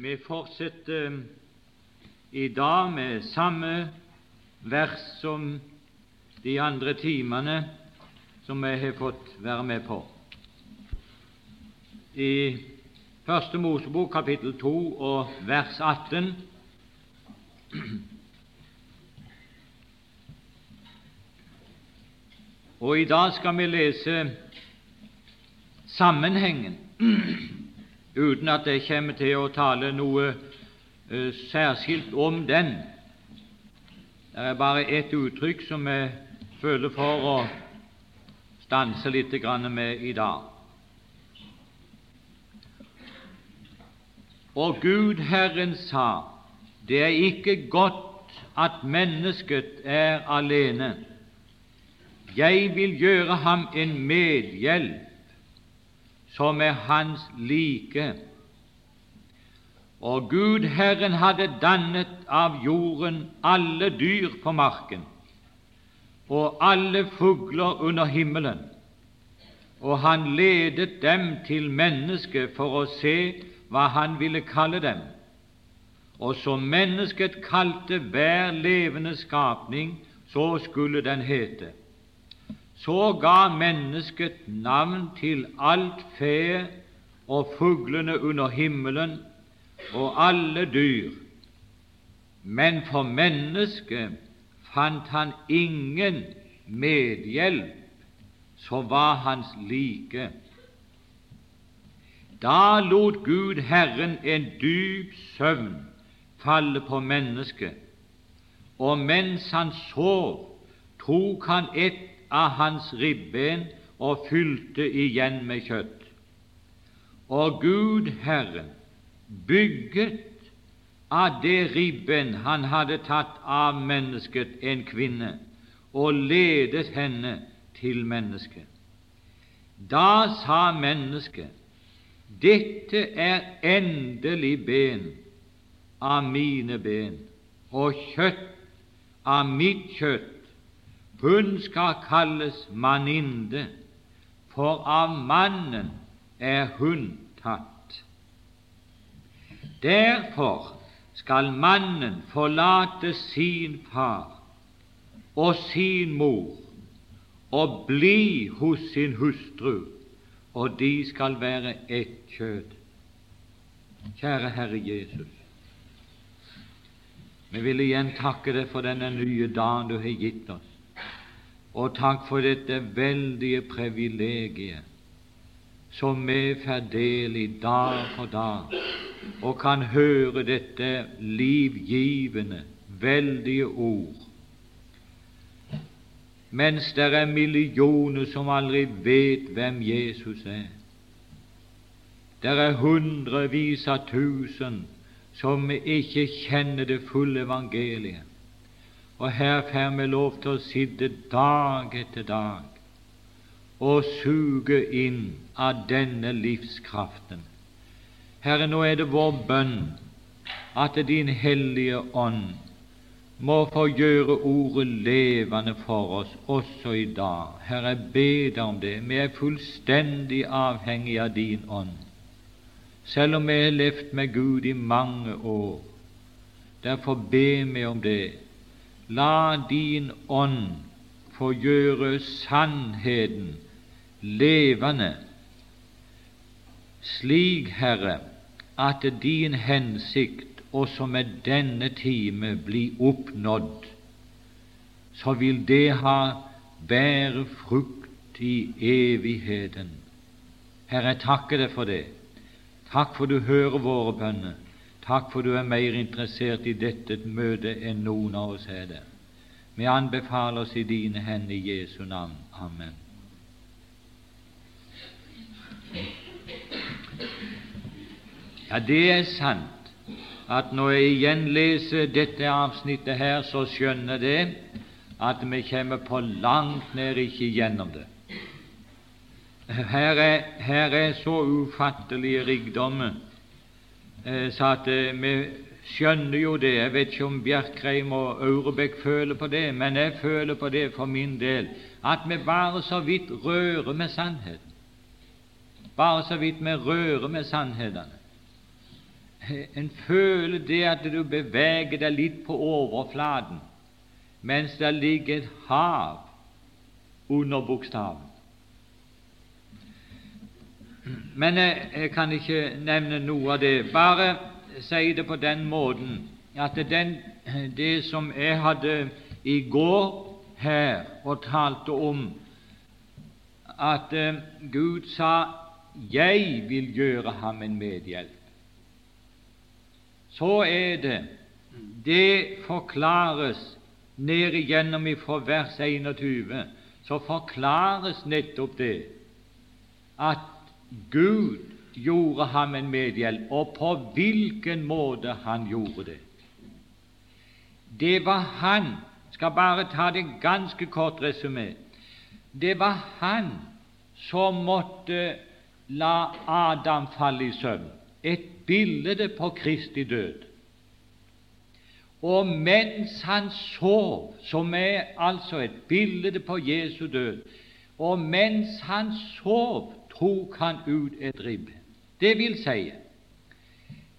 Vi fortsetter eh, i dag med samme vers som de andre timene som vi har fått være med på. I Første Mosebok kapittel 2 og vers 18 Og i dag skal vi lese sammenhengen uten at jeg kommer til å tale noe uh, særskilt om den. Det er bare ett uttrykk som jeg føler for å stanse litt med i dag. Og Gud Herren sa, det er ikke godt at mennesket er alene. Jeg vil gjøre ham en medhjelp som er hans like. Og Gud Herren hadde dannet av jorden alle dyr på marken og alle fugler under himmelen, og han ledet dem til mennesket for å se hva han ville kalle dem. Og som mennesket kalte hver levende skapning, så skulle den hete. Så ga mennesket navn til alt fe og fuglene under himmelen og alle dyr, men for mennesket fant han ingen medhjelp som var hans like. Da lot Gud Herren en dyp søvn falle på mennesket, og mens han sov, tok han et av hans ribben og fylte igjen med kjøtt. Og Gud Herren bygget av det ribben han hadde tatt av mennesket, en kvinne, og ledet henne til mennesket. Da sa mennesket, dette er endelig ben av mine ben og kjøtt av mitt kjøtt hun skal kalles manninde, for av mannen er hun tatt. Derfor skal mannen forlate sin far og sin mor og bli hos sin hustru, og de skal være ett kjød. Kjære Herre Jesus, vi vil igjen takke deg for denne nye dagen du har gitt oss. Og takk for dette veldige privilegiet som vi får del i dag for dag, og kan høre dette livgivende, veldige ord, mens det er millioner som aldri vet hvem Jesus er. Det er hundrevis av tusen som ikke kjenner det fulle evangeliet. Og her får vi lov til å sitte dag etter dag og suge inn av denne livskraften. Herre, nå er det vår bønn at Din hellige ånd må få gjøre ordet levende for oss også i dag. Herre, jeg ber deg om det. Vi er fullstendig avhengig av Din ånd. Selv om vi har levd med Gud i mange år. Derfor ber vi om det La din ånd få gjøre sannheten levende, slik, Herre, at din hensikt også med denne time blir oppnådd, så vil det ha bære frukt i evigheten. Herre, jeg takker deg for det. Takk for du hører våre bønner. Takk for du er mer interessert i dette møtet enn noen av oss er det. Vi anbefaler oss i dine hender i Jesu navn. Amen. Ja, det er sant at når jeg igjen leser dette avsnittet her, så skjønner jeg at vi kommer på langt nær ikke gjennom det. Her er, her er så ufattelige rikdommer Eh, så at eh, vi skjønner jo det. Jeg vet ikke om Bjerkreim og Aurebekk føler på det, men jeg føler på det for min del, at vi bare så vidt rører med sannheten. Bare så vidt vi rører med sannhetene. en føler det at du beveger deg litt på overflaten, mens det ligger et hav under bokstaven. Men jeg, jeg, kan ikke nevne noe av det. Bare si det på den måten at den, det som jeg hadde i går her og talte om, at uh, Gud sa 'Jeg vil gjøre ham en medhjelp', så er det. Det forklares ned igjennom fra vers 21, så forklares nettopp det at Gud gjorde ham en medhjelp, og på hvilken måte han gjorde det. Det var han skal bare ta det ganske kort resumé. Det var han som måtte la Adam falle i søvn, et bilde på Kristi død. Og mens han sov, som er altså et bilde på Jesu død, og mens han sov, tok han ut et ribb. Det vil si,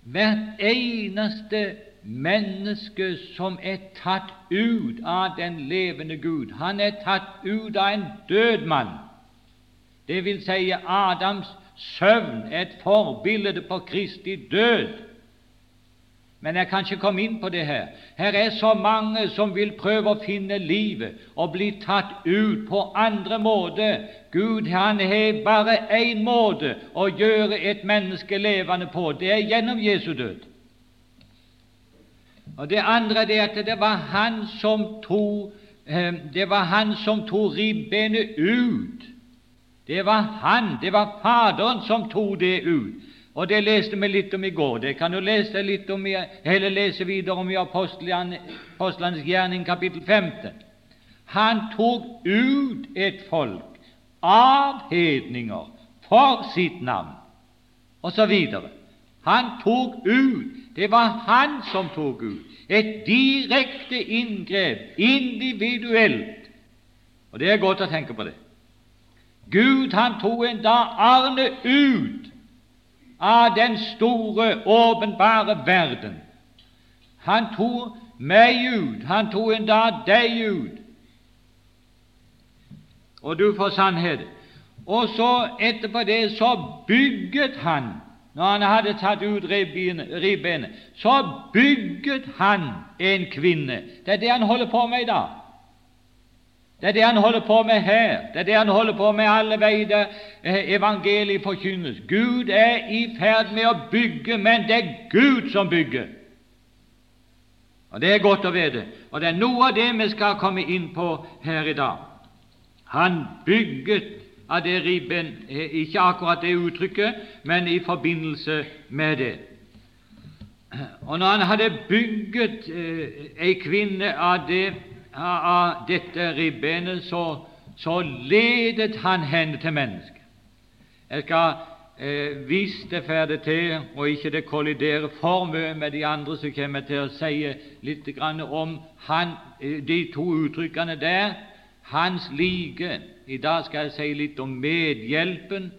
hvert eneste menneske som er tatt ut av den levende Gud, han er tatt ut av en død mann. Det vil si, Adams søvn et forbilde på Kristi død. Men jeg kan ikke komme inn på det her. Her er så mange som vil prøve å finne livet og bli tatt ut på andre måter. Gud han har bare én måte å gjøre et menneske levende på. Det er gjennom Jesu død. Og Det andre er at det var han som tok, eh, det var han som tok ribbenet ut. Det var han, det var Faderen, som tok det ut. Og Det leste vi litt om i går. Det kan du lese litt om, eller lese videre om i Apostlenes gjerning, kapittel 15. Han tok ut et folk av hedninger for sitt navn, osv. Han tok ut. Det var han som tok ut. Et direkte inngrep, individuelt. Og det er godt å tenke på det. Gud han tok en dag Arne ut av den store, åpenbare verden. Han tok meg ut, han tok en dag deg ut, og du får sannhet. Og så etterpå det så bygget han, når han hadde tatt ut ribbenet, så bygget han en kvinne. Det er det han holder på med i dag. Det er det han holder på med her. Det er det han holder på med alle veier eh, evangeliet forkynnes. Gud er i ferd med å bygge, men det er Gud som bygger. Og Det er godt å vite. Og det er noe av det vi skal komme inn på her i dag. Han bygget av det ribben, eh, ikke akkurat det uttrykket, men i forbindelse med det. Og når han hadde bygget eh, ei kvinne av det av dette ribbenet, så, så ledet han henne til mennesket. Jeg skal, eh, hvis det får til, og ikke det kolliderer for mye med de andre, så kommer jeg til å si litt om han, eh, de to uttrykkene der. Hans like. I dag skal jeg si litt om medhjelpen.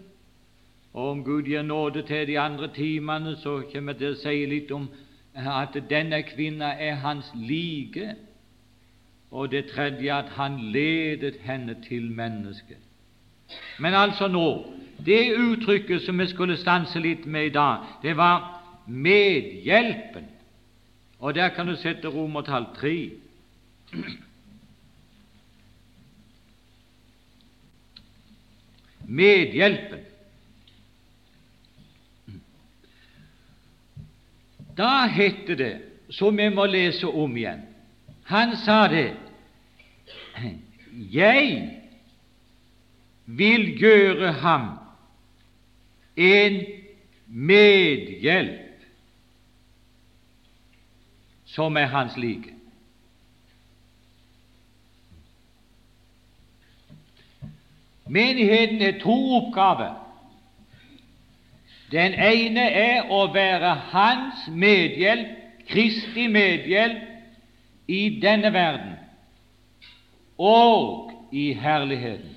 Og om Gud gir nåde til de andre timene, så kommer jeg til å si litt om at denne kvinna er hans like og det tredje at han ledet henne til mennesket. Men altså nå Det uttrykket som vi skulle stanse litt med i dag, det var medhjelpen. Og der kan du sette romertall tre. Medhjelpen. Da heter det, som vi må lese om igjen han sa det Jeg vil gjøre ham en medhjelp som er hans like. Menigheten er to oppgaver. Den ene er å være hans medhjelp, Kristi medhjelp, i denne verden og i herligheten.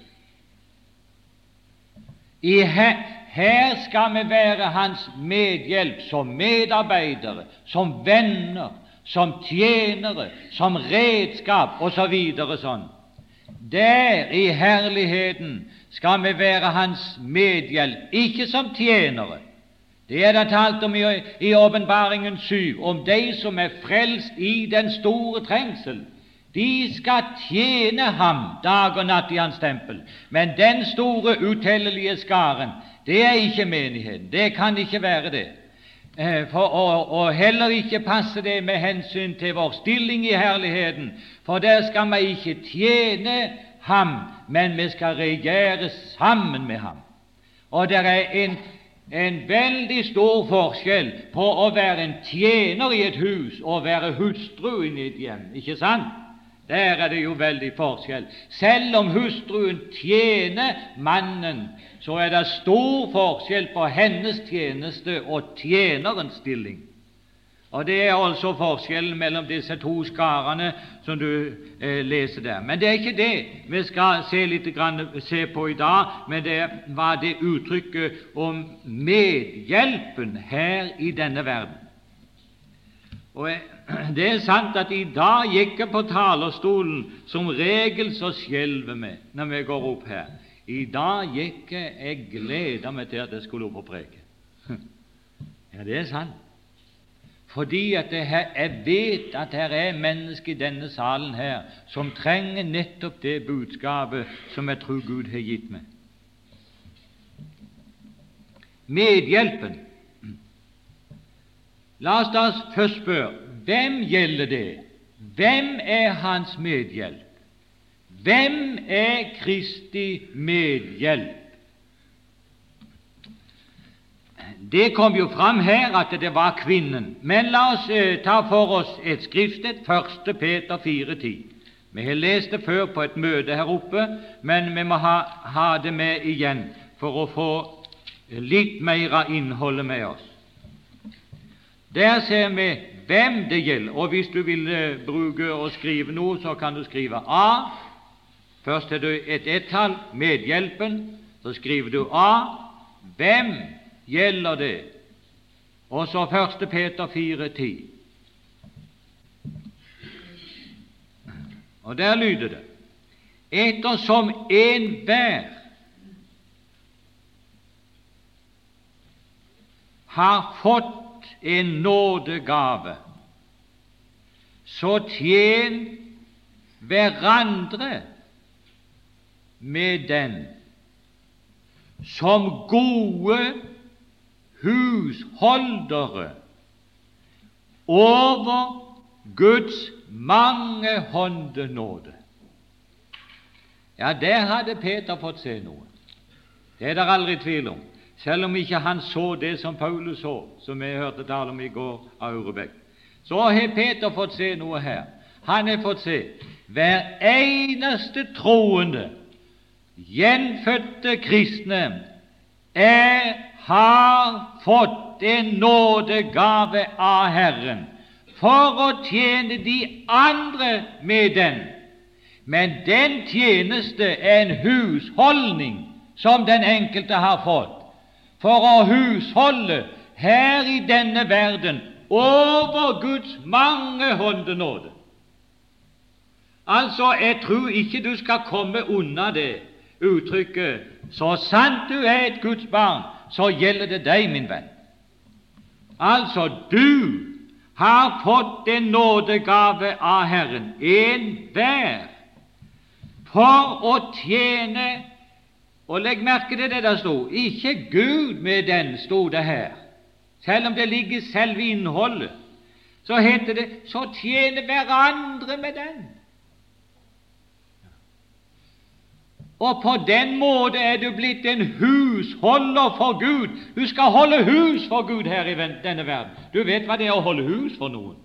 I her her skal vi være hans medhjelp som medarbeidere, som venner, som tjenere, som redskap osv. Så sånn. Der i herligheten skal vi være hans medhjelp, ikke som tjenere. Det er det talt om i Åpenbaringen 7, om de som er frelst i den store trengsel. De skal tjene ham dag og natt i hans tempel. Men den store, utellelige skaren, det er ikke menigheten. Det kan ikke være det. Eh, for, og, og, heller ikke passe det med hensyn til vår stilling i herligheten, for der skal vi ikke tjene ham, men vi skal regjere sammen med ham. Og det er en, en veldig stor forskjell på å være en tjener i et hus og være hustruen i et hjem, ikke sant? Der er det jo veldig forskjell. Selv om hustruen tjener mannen, så er det stor forskjell på hennes tjeneste og tjenerens stilling. Og Det er altså forskjellen mellom disse to skarene som du eh, leser der. Men det er ikke det vi skal se, litt, grann, se på i dag, men det var det uttrykket om medhjelpen her i denne verden. Og eh, Det er sant at i dag gikk jeg på talerstolen som regel så skjelver vi når vi går opp her. I dag gikk jeg Jeg gleda meg til at jeg skulle opp og preke. Ja, det er sant. Fordi at her, jeg vet at det er mennesker i denne salen her som trenger nettopp det budskapet som jeg tror Gud har gitt meg. Medhjelpen. La oss da først spørre hvem gjelder det? Hvem er hans medhjelp? Hvem er Kristi medhjelp? Det kom jo fram her at det var kvinnen. Men la oss eh, ta for oss et skriftsted, 1. Peter 4,10. Vi har lest det før på et møte her oppe, men vi må ha, ha det med igjen for å få litt mer av innholdet med oss. Der ser vi hvem det gjelder. Og hvis du vil eh, bruke og skrive noe, så kan du skrive A. Først har du et ett-tall, medhjelpen. Så skriver du A. Hvem gjelder det? Og så 1. Peter 4,10. Og der lyder det Ettersom enhver har fått en nådegave, så tjen hverandre med den som gode husholdere over Guds mangehånde nåde. Ja, det hadde Peter fått se noe. Det er det aldri tvil om, selv om ikke han så det som Paulus så, som vi hørte tale om i går av Aurebekk. Så har Peter fått se noe her. Han har fått se hver eneste troende, gjenfødte kristne, er har fått en nådegave av Herren for å tjene de andre med den. Men den tjeneste er en husholdning som den enkelte har fått for å husholde her i denne verden over Guds mangehånde nåde. Altså, jeg tror ikke du skal komme unna det uttrykket så sant du er et Guds barn, så gjelder det deg, min venn. Altså, du har fått en nådegave av Herren, enhver, for å tjene Og legg merke til det der sto. Ikke Gud med den, sto det her. Selv om det ligger selve innholdet, så heter det så tjene hverandre med den. Og på den måte er du blitt en husholder for Gud. Du skal holde hus for Gud her i denne verden. Du vet hva det er å holde hus for noen?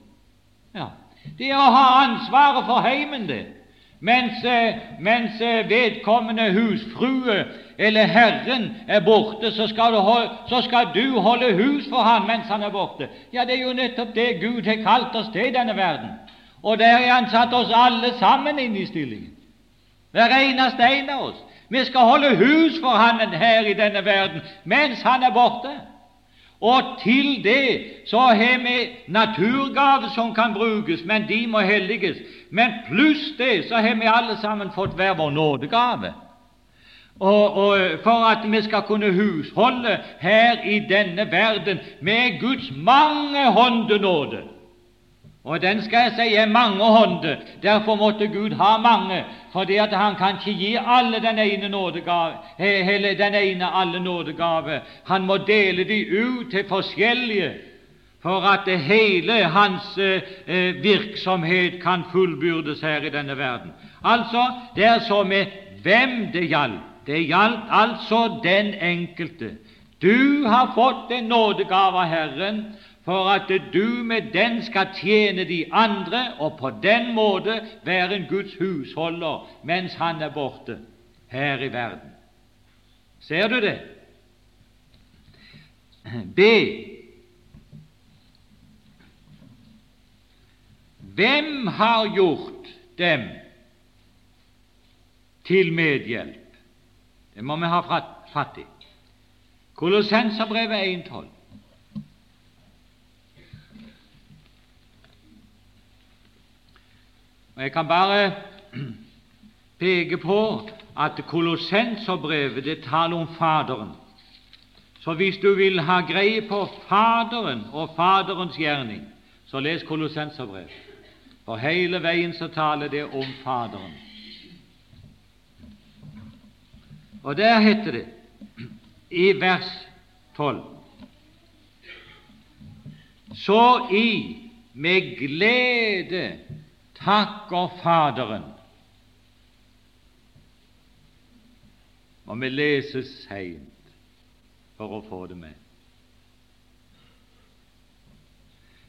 Ja, Det er å ha ansvaret for heimen, det. Mens, eh, mens eh, vedkommende husfrue eller Herren er borte, så skal, holde, så skal, du holde hus for ham mens han er borte. Ja, det er jo nettopp det Gud har kalt oss til i denne verden. Og der har Han satt oss alle sammen inn i stillingen. Hver eneste en av oss. Vi skal holde hus for Han her i denne verden mens Han er borte. Og til det så har vi naturgaver som kan brukes, men de må helliges. Men pluss det så har vi alle sammen fått hver vår nådegave. Og, og, For at vi skal kunne husholde her i denne verden med Guds mangehånde nåde. Og den skal jeg si er mangehånde. Derfor måtte Gud ha mange, fordi at han kan ikke gi alle den ene nådegave, hele den ene alle nådegave. Han må dele de ut til forskjellige for at hele hans eh, virksomhet kan fullbyrdes her i denne verden. Altså, det er så med hvem det gjaldt. Det gjaldt altså den enkelte. Du har fått en nådegave av Herren for at du med den skal tjene de andre og på den måte være en Guds husholder mens han er borte her i verden. Ser du det? B. Hvem har gjort dem til medhjelp? Det må vi ha fatt i. Kolossenserbrevet 1,12. Og Jeg kan bare peke på at Kolossenserbrevet det taler om Faderen. Så hvis du vil ha greie på Faderen og Faderens gjerning, så les Kolossenserbrevet. For hele veien så taler det om Faderen. Og der heter det i vers 12 Så i med glede takker Faderen. Og vi leser seint for å få det med.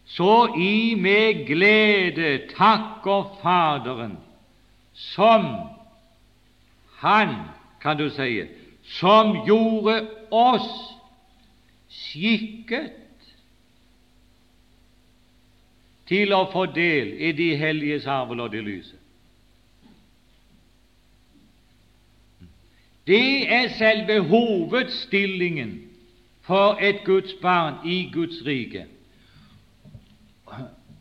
Så i med glede takker Faderen, som Han, kan du si, som gjorde oss skikket til å få del i de helliges det lyse. Det er selve hovedstillingen for et Guds barn i Guds rike.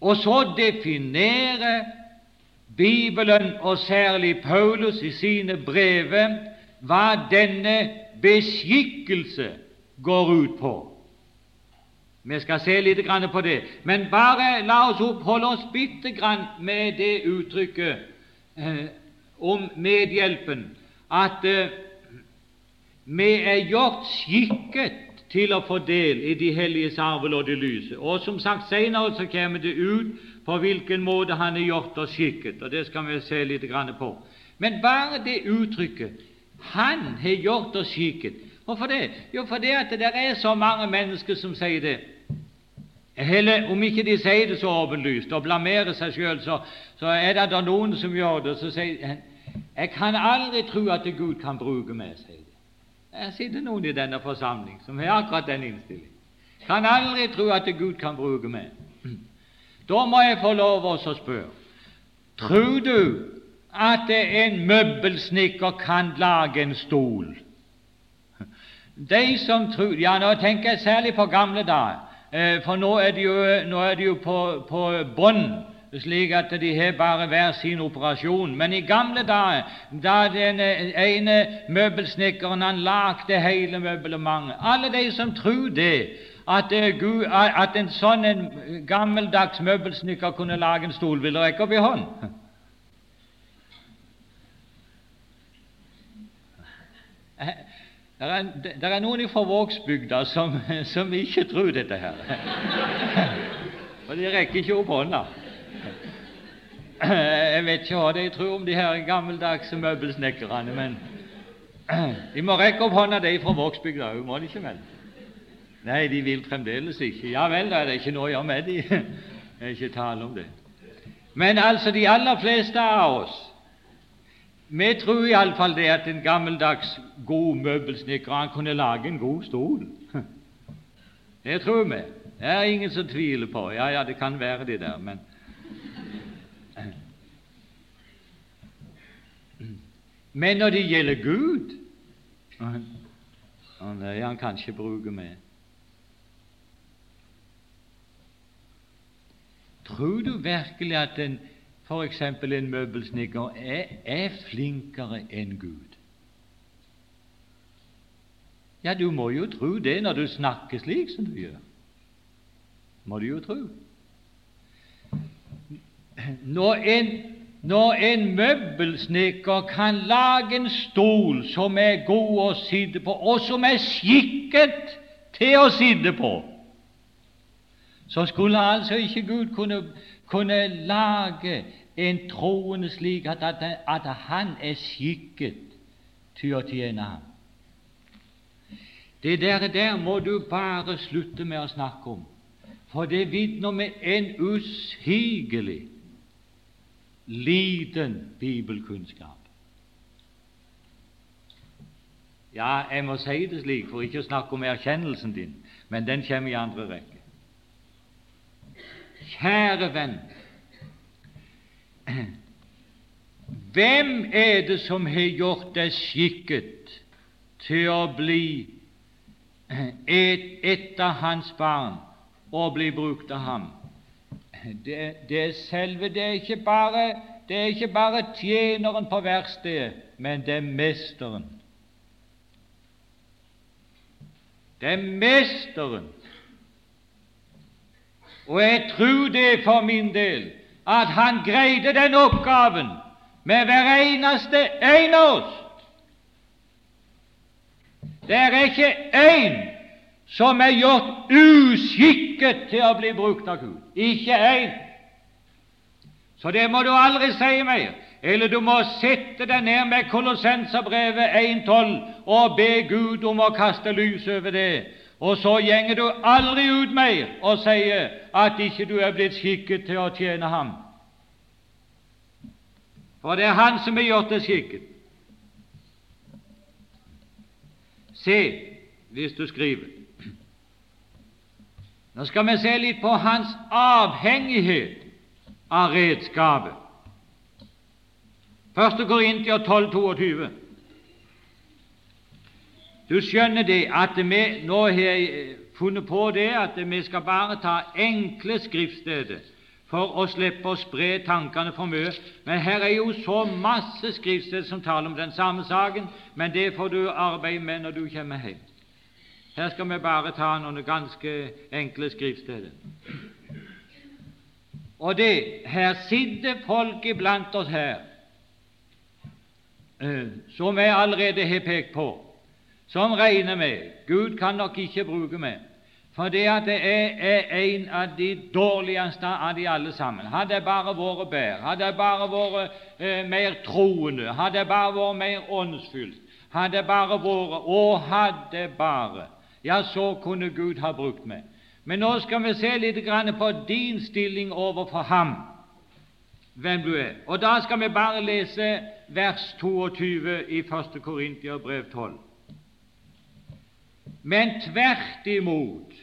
Og så definerer Bibelen, og særlig Paulus i sine brev, hva denne beskikkelse går ut på. Vi skal se litt på det, men bare la oss oppholde oss bitte grann med det uttrykket eh, om medhjelpen, at eh, vi er gjort skikket til å få del i de helliges arvelodde lyse. Og som sagt, senere så kommer det ut på hvilken måte Han er gjort oss skikket, og det skal vi se litt grann på. Men bare det uttrykket Han har gjort oss skikket Hvorfor det? Jo, fordi at det er så mange mennesker som sier det. Heller, om ikke de sier det så åpenlyst og blamerer seg sjøl, så, så, er det da noen som gjør det. Så sier jeg kan aldri tro at Gud kan bruke meg, sier de. Jeg sitter noen i denne forsamling som har akkurat den innstillingen. Kan aldri tro at Gud kan bruke meg. Da må jeg få lov å spørre Tror du at en møbelsnekker kan lage en stol? De som tror Ja, nå tenker jeg særlig på gamle dager. Eh, for nå er de jo, er de jo på, på bånn, slik at de har bare hver sin operasjon. Men i gamle dager, da den ene møbelsnekkeren han lagde hele møblementet Alle de som tror det, at, Gud, at en sånn gammeldags møbelsnekker kunne lage en stol, vil rekke opp i hånd. Det er, der er, noen fra Vågsbygda som, som, ikke tror dette her. Og de rekker ikke opp hånda. Jeg vet ikke hva de tror om de her gammeldagse møbelsnekkerne, men de må rekke opp hånda, de fra Vågsbygda òg, må de ikke vel? Nei, de vil fremdeles ikke. Ja vel, da er det ikke noe å gjøre med de. Det er ikke tale om det. Men altså, de aller fleste av oss vi tror iallfall det at en gammeldags, god møbelsnekker kunne lage en god stol. Det tror vi. Det er ingen som tviler på. Ja, ja, det kan være det der, men Men når det gjelder Gud det er han kanskje bruker med. Tror du virkelig at en f.eks. en møbelsnekker er, er flinkere enn Gud? Ja, du må jo tro det når du snakker slik som du gjør. Må du jo tro. Når en, når en møbelsnekker kan lage en stol som er god å sitte på, og som er skikket til å sitte på, så skulle altså ikke Gud kunne, kunne lage en troende slik at, at, at han er skikket til å tjene ham. Det der, der må du bare slutte med å snakke om, for det vitner med en usigelig liten bibelkunnskap. Ja, jeg må si det slik for ikke å snakke om erkjennelsen din, men den kommer i andre rekke. Kjære venn, hvem er det som har gjort deg skikket til å bli et, av hans barn og bli brukt av ham? det, det selve Det er ikke bare, det er ikke bare tjeneren på verkstedet, men det er mesteren. Det er mesteren. Og jeg tror det for min del at han greide den oppgaven med hver eneste en av oss. Det er ikke én som er gjort uskikket til å bli brukt av Gud. Ikke én. Så det må du aldri si mer. Eller du må sette deg ned med Kolossenserbrevet 1.12 og be Gud om å kaste lys over det. Og så gjenger du aldri ut mer og sier at ikke du er blitt skikket til å tjene ham. For det er Han som har gjort det skikket. Se, hvis du skriver nå skal vi se litt på hans avhengighet av redskapet. 1. til 12, 22. Du skjønner det at vi nå har funnet på det at vi skal bare ta enkle skriftsteder for å slippe å spre tankene for mye. Men her er jo så masse skriftsteder som taler om den samme saken, men det får du arbeide med når du kommer hjem. Her skal vi bare ta noen ganske enkle skriftsteder. Og det Her sitter folk iblant oss her eh, som jeg allerede har pekt på, som regner med Gud kan nok ikke bruke meg, for det at det er, en av de dårligste av de alle sammen. Hadde jeg bare vært bedre, hadde jeg bare vært eh, mer troende, hadde jeg bare vært mer åndsfylt, hadde jeg bare vært Og hadde bare ja, så kunne Gud ha brukt meg. Men nå skal vi se litt på din stilling overfor ham, hvem du er. Og Da skal vi bare lese vers 22 i 1. Korintia brev 12. Men tvert imot,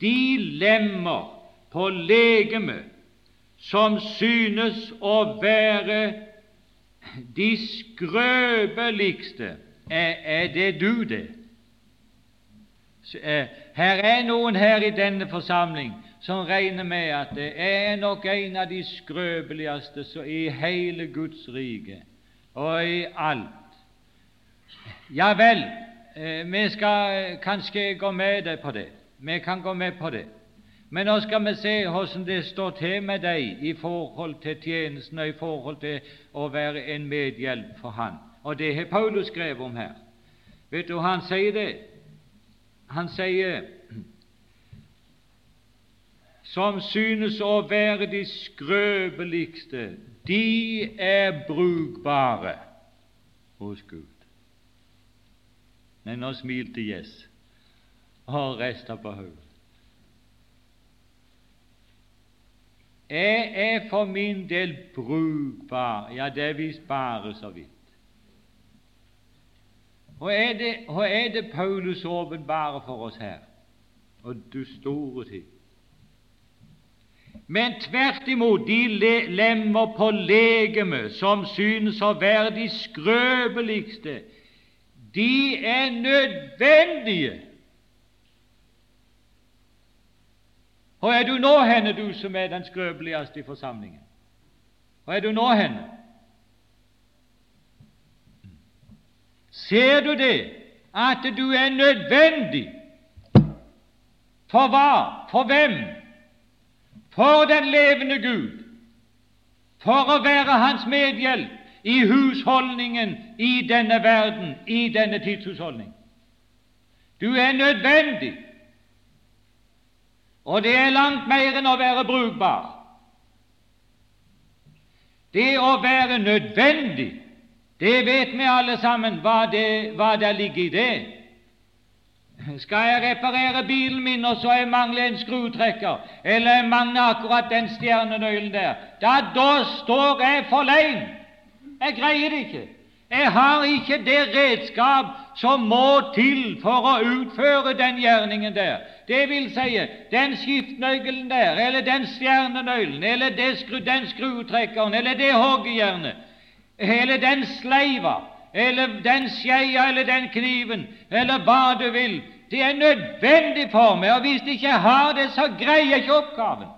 de lemmer på legemet som synes å være de skrøpeligste, er, er det du det? Eh, her er noen her i denne forsamling som regner med at det er nok en av de skrøpeligste i hele Guds rike og i alt. Ja vel, vi skal kanskje gå med deg på det. Vi kan gå med på det. Men nå skal vi se hvordan det står til med deg i forhold til tjenesten og i forhold til å være en medhjelp for Han. Og det har Paulus skrevet om her. Vet du, Han sier det han sier som synes å være de skrøpeligste, de er brukbare hos Gud. Men nå smilte Jess og rista på hodet. Jeg er for min del brukbar, ja, det visst bare så vidt. Hva er det, hva er det Paulus åpenbarer for oss her? Og du store tid. men tvert imot de lemmer på legemet som synes å være de skrøpeligste, de er nødvendige. Hvor er du nå henne, du som er den skrøpeligste i forsamlingen? Hvor er du nå henne? Ser du det, at du er nødvendig? For hva? For hvem? For den levende Gud. For å være Hans medhjelp i husholdningen i denne verden, i denne tidshusholdning. Du er nødvendig, og det er langt mer enn å være brukbar. Det å være nødvendig det vet vi alle sammen hva det, hva det ligger i det. Skal jeg reparere bilen min, og så jeg mangler en skrutrekker, eller jeg mangler akkurat den stjernenøkkelen der, da, da står jeg for lein. Jeg greier det ikke. Jeg har ikke det redskap som må til for å utføre den gjerningen der. Det vil si, den skiftnøkkelen der, eller den stjernenøkkelen, eller den skrutrekkeren, eller det hoggejernet eller den sleiva, eller den skeia, eller den kniven, eller hva du vil. Det er nødvendig for meg, og hvis jeg ikke har det, så greier jeg ikke oppgaven.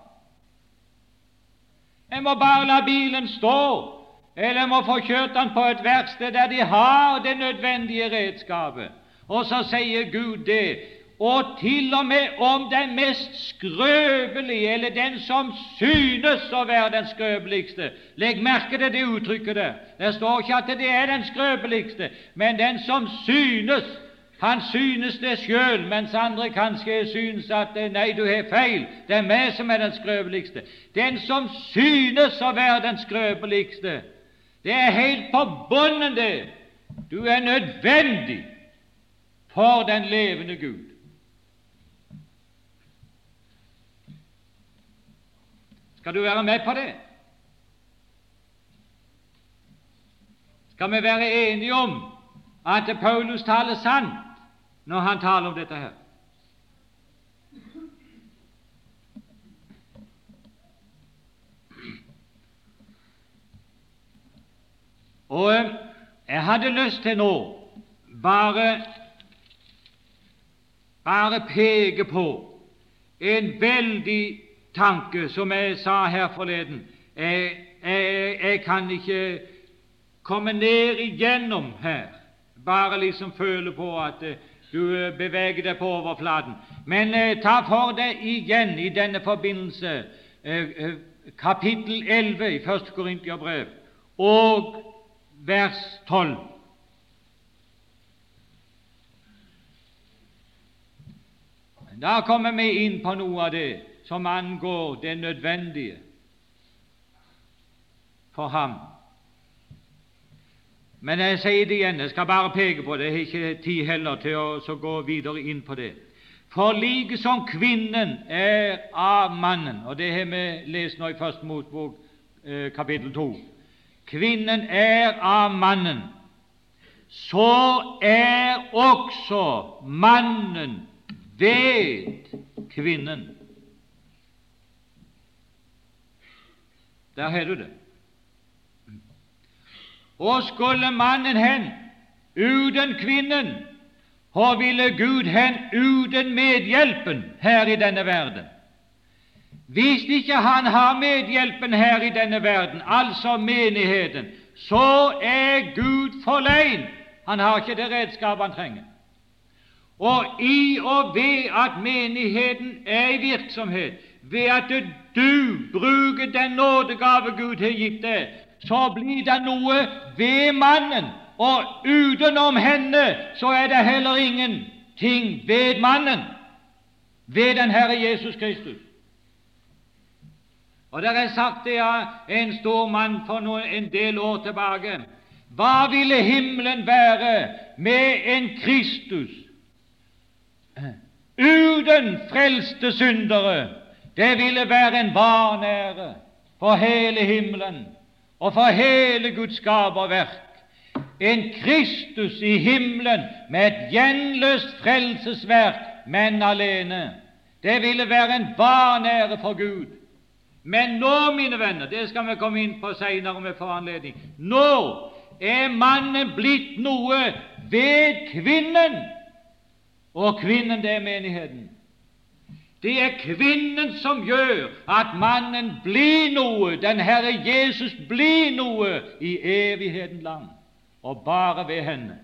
Jeg må bare la bilen stå, eller må få kjørt han på et verksted der de har det nødvendige redskapet. Og så sier Gud det og til og med om den mest skrøpelige, eller den som synes å være den skrøpeligste. Legg merke til det uttrykket der. Det står ikke at det er den skrøpeligste, men den som synes. Han synes det sjøl, mens andre kanskje synes at nei, du har feil, det er meg som er den skrøpeligste. Den som synes å være den skrøpeligste, det er helt på bunnen, det. Du er nødvendig for den levende Gud. Skal du være med på det? Skal vi være enige om at Paulus taler sant når han taler om dette her? Og eh, jeg hadde lyst til nå bare bare peke på en veldig tanke, som jeg sa her forleden. Jeg, jeg, jeg kan ikke komme ned igjennom her, bare liksom føle på at uh, du uh, beveger deg på overflaten. Men eh, ta for deg igjen i denne forbindelse kapittel 11 i 1. Korintiabrev og vers 12. Da kommer vi inn på noe av det som angår det nødvendige for ham. Men jeg sier det igjen, jeg skal bare peke på det, jeg har ikke tid heller til å gå videre inn på det. For like som kvinnen er av mannen, og det har vi lest nå i Første Motbok eh, kapittel 2 Kvinnen er av mannen, så er også mannen ved kvinnen. Der har du det. Og skulle mannen hen uten kvinnen, hvor ville Gud hen uten medhjelpen her i denne verden? Hvis ikke Han har medhjelpen her i denne verden, altså menigheten, så er Gud for lein. Han har ikke det redskapet han trenger. Og i og ved at menigheten er i virksomhet, ved at du bruker den nådegave Gud har gitt deg, så blir det noe ved mannen, og utenom henne så er det heller ingenting ved mannen, ved den Herre Jesus Kristus. Og Det er sagt det av en stor mann for noen, en del år tilbake. Hva ville himmelen være med en Kristus uten frelste syndere? Det ville være en vanære for hele himmelen og for hele Guds skaperverk. En Kristus i himmelen med et gjenløst frelsesverk, men alene. Det ville være en vanære for Gud. Men nå, mine venner, det skal vi komme inn på senere med foranledning, nå er mannen blitt noe ved kvinnen, og kvinnen, det er menigheten. Det er kvinnen som gjør at mannen blir noe, den Herre Jesus blir noe i evigheten lang, og bare ved henne.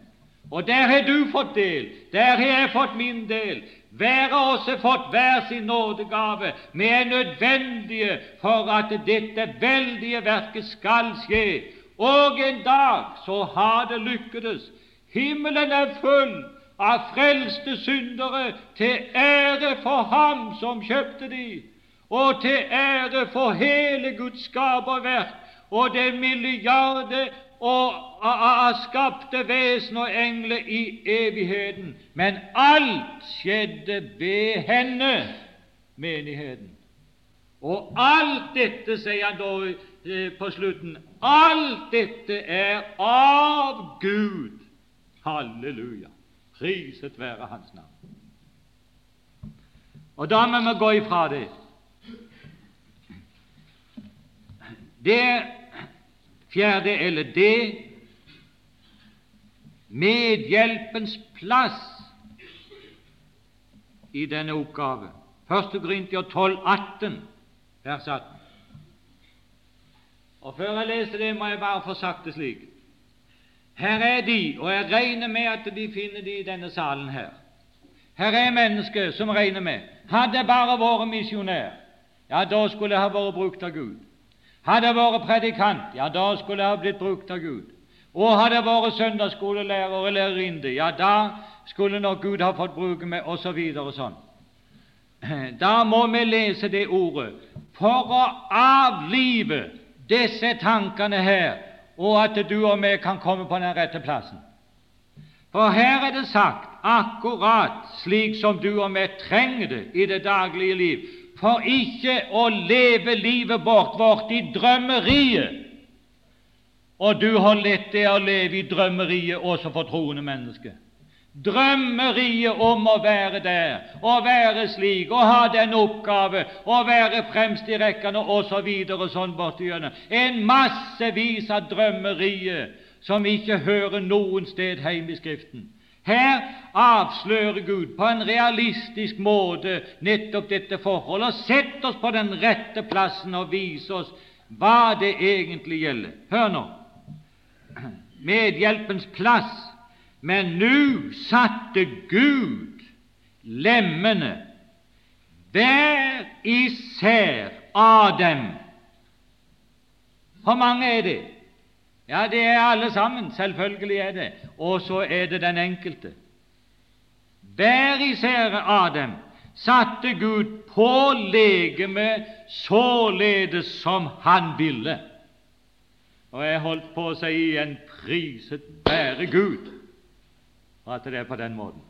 Og der har du fått del, der har jeg fått min del. Hver av oss har fått hver sin nådegave. Vi er nødvendige for at dette veldige verket skal skje. Og en dag så har det lykkedes. Himmelen er full av frelste syndere til ære for Ham som kjøpte de, og til ære for hele Guds skaperverk og det milliarder og av skapte vesen og engler i evigheten. Men alt skjedde ved henne, menigheten. Og alt dette, sier han da eh, på slutten, alt dette er av Gud. Halleluja. Priset være Hans navn. Og da må vi gå ifra det. Det Fjerde eller det medhjelpens plass i denne oppgave. 1. Korintier 12, 18, vers 18. Og Før jeg leser det, må jeg bare få sagt det slik. Her er de, og jeg regner med at de finner de i denne salen her. Her er mennesker som regner med Hadde jeg bare vært misjonær, ja, da skulle jeg ha vært brukt av Gud. Hadde jeg vært predikant, ja, da skulle jeg ha blitt brukt av Gud. Og hadde jeg vært søndagsskolelærer eller lærerinne, ja, da skulle nok Gud ha fått bruke meg, osv. Og sånn. Da må vi lese det ordet for å avlive disse tankene her, og at du og vi kan komme på den rette plassen. For her er det sagt akkurat slik som du og vi trenger det i det daglige liv for ikke å leve livet bort vårt i drømmeriet. Og du har lett det å leve i drømmeriet også for troende mennesker. Drømmeriet om å være der, å være slik, å ha den oppgave, å være fremst i rekkene osv. Så sånn bortigjennom. En massevis av drømmerier som ikke hører noen sted hjemme i Skriften. Her avslører Gud på en realistisk måte nettopp dette forholdet og setter oss på den rette plassen og viser oss hva det egentlig gjelder. Hør nå medhjelpens plass. Men nå satte Gud lemmene, hver især av dem. Hvor mange er det? Ja, det er alle sammen. Selvfølgelig er det. Og så er det den enkelte. Hver især av dem satte Gud på legemet således som Han ville. Og jeg holdt på å si igjen priset være Gud for at det er på den måten.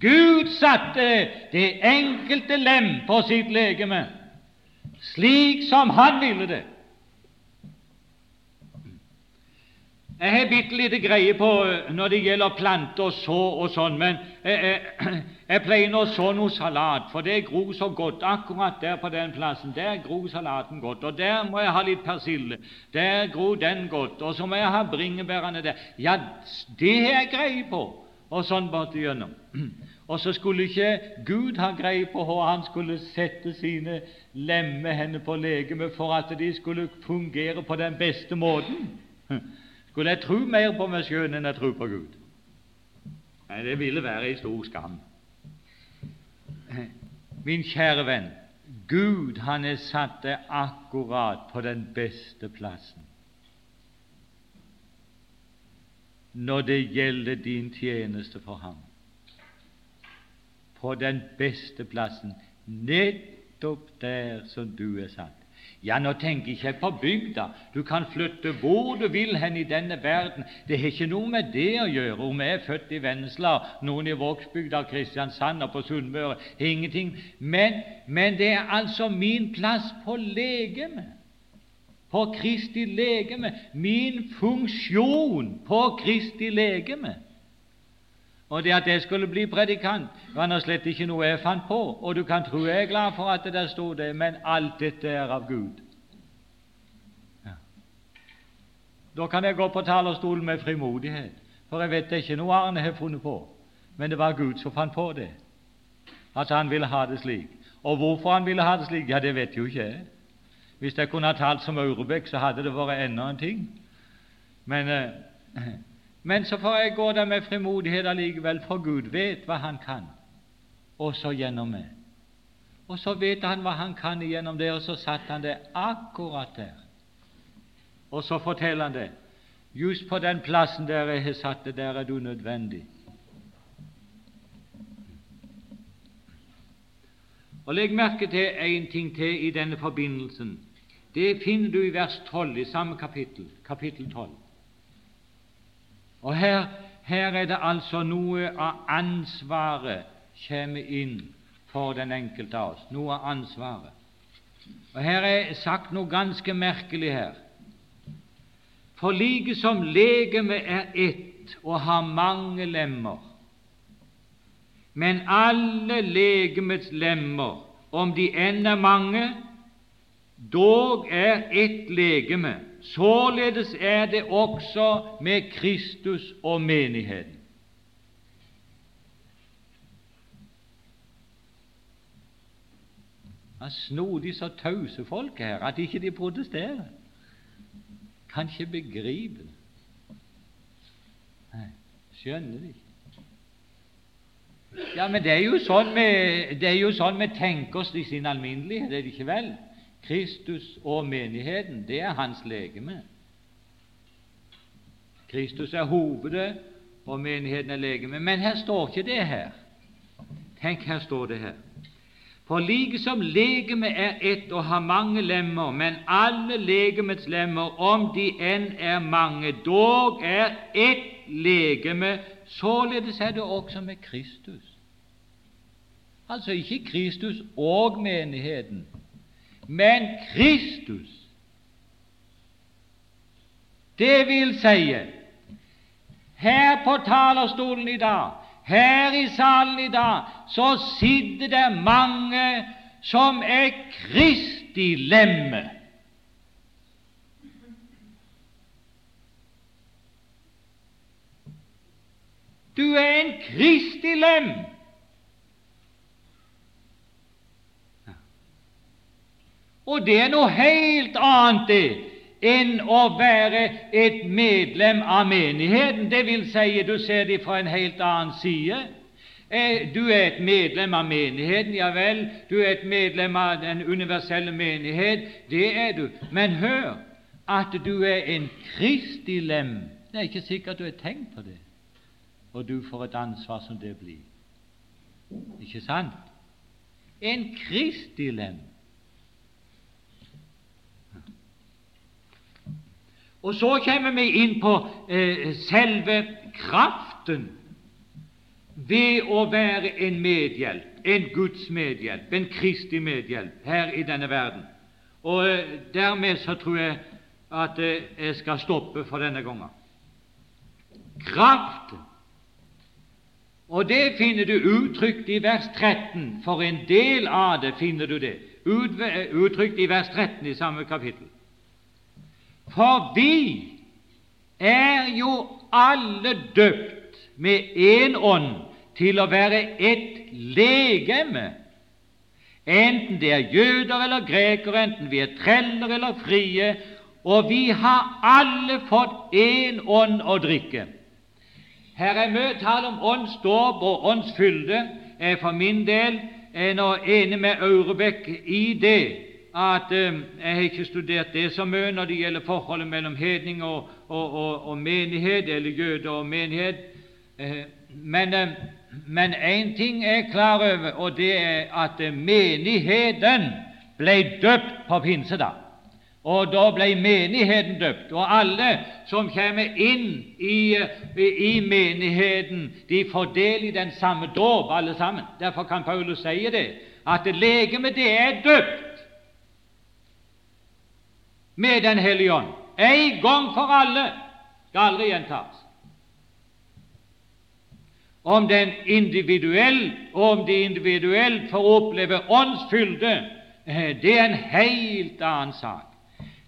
Gud satte det enkelte lem på sitt legeme slik som Han ville det. Jeg har bitte lite greie på eh, når det gjelder planter og så og sånn, men jeg, jeg, jeg pleier å så noe salat, for det gror så godt akkurat der på den plassen. Der gror salaten godt, og der må jeg ha litt persille. Der gror den godt, og så må jeg ha bringebærene der. Ja, det har jeg greie på, og sånn bort igjennom. Og så skulle ikke Gud ha greie på hvor han skulle sette sine lemmehender på legemet for at de skulle fungere på den beste måten. Skulle jeg tro mer på meg sjøl enn jeg tror på Gud? Nei, det ville være en stor skam. Min kjære venn, Gud han er satt deg akkurat på den beste plassen når det gjelder din tjeneste for ham. På den beste plassen, nettopp der som du er satt. Ja, nå tenker jeg ikke på bygda. Du kan flytte hvor du vil hen i denne verden. Det har ikke noe med det å gjøre om jeg er født i Vennesla, noen i Vågsbygda, Kristiansand og på Sunnmøre. Ingenting. Men, men det er altså min plass på legemet. På Kristi legeme. Min funksjon på Kristi legeme. Og det at jeg skulle bli predikant, var nå slett ikke noe jeg fant på. Og du kan tro jeg er glad for at det der sto det, men alt dette er av Gud. Ja. Da kan jeg gå på talerstolen med frimodighet, for jeg vet det er ikke noe Arne har funnet på, men det var Gud som fant på det, at han ville ha det slik. Og hvorfor han ville ha det slik, ja, det vet jo ikke jeg. Hvis jeg kunne ha talt som Aurebekk, så hadde det vært enda en ting. Men eh, men så får jeg gå der med frimodighet allikevel, for Gud vet hva Han kan, også gjennom meg. Og så vet han hva han kan gjennom det, og så satte han det akkurat der. Og så forteller han det. Just på den plassen der jeg har satt det, der er du nødvendig. Og Legg merke til én ting til i denne forbindelsen. Det finner du i vers 12 i samme kapittel, kapittel 12. Og her, her er det altså noe av ansvaret kommer inn for den enkelte av oss. Noe av ansvaret. Og Her er sagt noe ganske merkelig her. For like som legemet er ett og har mange lemmer, men alle legemets lemmer, om de enn er mange, dog er ett legeme, Således er det også med Kristus og menigheten. Han snodig så tause folk her at ikke de protesterer. Kan ikke begripe det. Nei, skjønner de ikke. Ja, men det er jo sånn vi, sånn tenker oss i sin alminnelighet, er det ikke vel? Kristus og menigheten, det er hans legeme. Kristus er hovedet, og menigheten er legeme. Men her står ikke det her. Tenk, her står det her. For like som legemet er ett og har mange lemmer, men alle legemets lemmer, om de enn er mange, dog er ett legeme, således er det også med Kristus. Altså ikke Kristus og menigheten, men Kristus. Det vil si, her på talerstolen i dag, her i salen i dag, så sitter det mange som er Kristi lemme. Du er en Kristi lem. Og det er noe helt annet det enn å være et medlem av menigheten. Det vil si, du ser det fra en helt annen side. Eh, du er et medlem av menigheten, ja vel, du er et medlem av den universelle menighet, det er du. Men hør at du er en Kristi lem. Det er ikke sikkert du har tenkt på det, og du får et ansvar som det blir. Ikke sant? En Kristi lem. Og så kommer vi inn på eh, selve kraften ved å være en medhjelp, en Guds medhjelp, en Kristi medhjelp her i denne verden. Og eh, dermed så tror jeg at eh, jeg skal stoppe for denne gangen. Kraften og det finner du uttrykt i vers 13. For en del av det finner du det uttrykt i vers 13 i samme kapittel. For vi er jo alle døpt med én ånd til å være ett legeme, enten det er jøder eller grekere, enten vi er treller eller frie, og vi har alle fått én ånd å drikke. Her er mye tale om åndsdåp og åndsfylde. Jeg for min del er nå enig med Aurebekk i det at eh, jeg har ikke studert det så mye når det gjelder forholdet mellom hedning og, og, og, og menighet, eller jøde og menighet. Eh, men eh, én ting er jeg klar over, og det er at eh, menigheten ble døpt på pinsedag. Og da ble menigheten døpt, og alle som kommer inn i, i menigheten, de får del i den samme dåp, alle sammen. Derfor kan Paulus si det, at legemet det er døpt med Den hellige ånd. En gang for alle. Skal aldri gjentas. om den individuell, om de individuelt får oppleve åndsfylde, eh, det er en helt annen sak.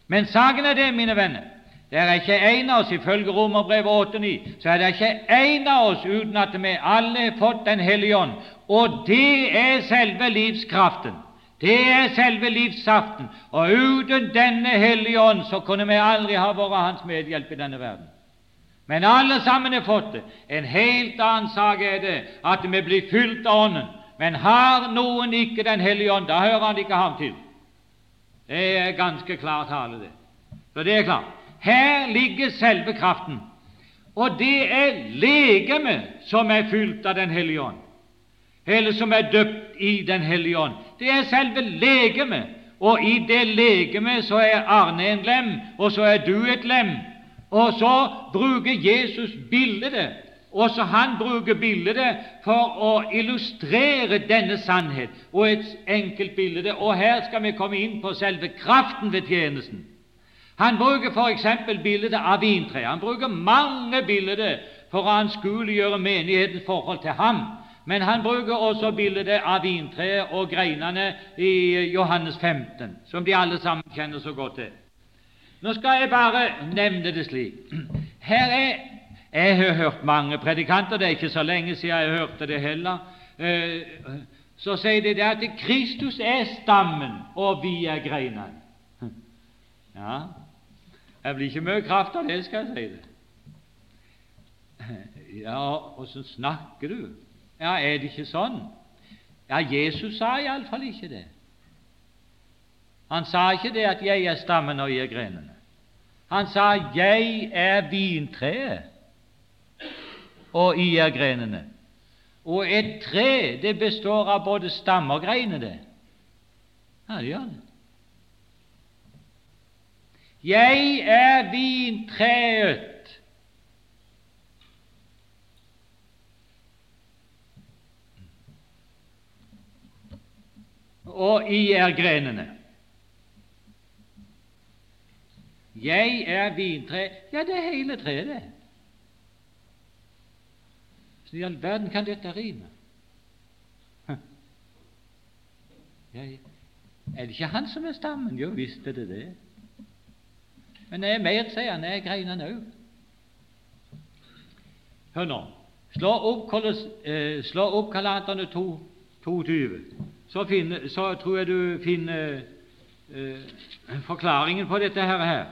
Men saken er det, mine venner, det er ikke en av oss, ifølge Romerbrevet 8,9, så er det ikke en av oss uten at vi alle har fått Den hellige ånd, og det er selve livskraften. Det er selve livssaften, og uten denne Hellige Ånd så kunne vi aldri ha vært Hans medhjelp i denne verden. Men alle sammen har fått det. En helt annen sak er det at vi blir fylt av Ånden. Men har noen ikke Den hellige ånd, da hører han ikke ham til. Det er ganske klar tale, det. Så det er klart. Her ligger selve kraften. Og det er legemet som er fylt av Den hellige ånd, eller som er døpt i Den hellige ånd. Det er selve legemet. Og i det legemet så er Arne en lem, og så er du et lem. Og så bruker Jesus bildet, og så han bruker bildet for å illustrere denne sannhet, og et enkelt bilde. Og her skal vi komme inn på selve kraften ved tjenesten. Han bruker f.eks. bildet av vintreet. Han bruker mange bilder for å anskueliggjøre menighetens forhold til ham. Men han bruker også bildet av vintreet og greinene i Johannes 15, som de alle sammen kjenner så godt til. Nå skal jeg bare nevne det slik. Her er Jeg har hørt mange predikanter, det er ikke så lenge siden jeg hørte det heller. Eh, så sier de det at Kristus er stammen, og vi er greinene. Ja, det blir ikke mye kraft av det, skal jeg si det. Ja, åssen snakker du? Ja, er det ikke sånn? Ja, Jesus sa iallfall ikke det. Han sa ikke det at 'jeg er stammen og jeg er grenene'. Han sa 'jeg er vintreet, og I er grenene'. Og et tre det består av både stamme og greiner, det. Ja, det gjør det. Jeg er vintreet. Og I er grenene. Jeg er vintre Ja, det er hele treet, det. Så i all verden kan dette rime? Ja, er det ikke han som er stammen? Jo visst er det det. Men jeg er mer, sier han, er greinene òg. Hør nå. Slå opp, eh, slå opp Galaterne 22, så, finner, så tror jeg du finner eh, forklaringen på dette her. her.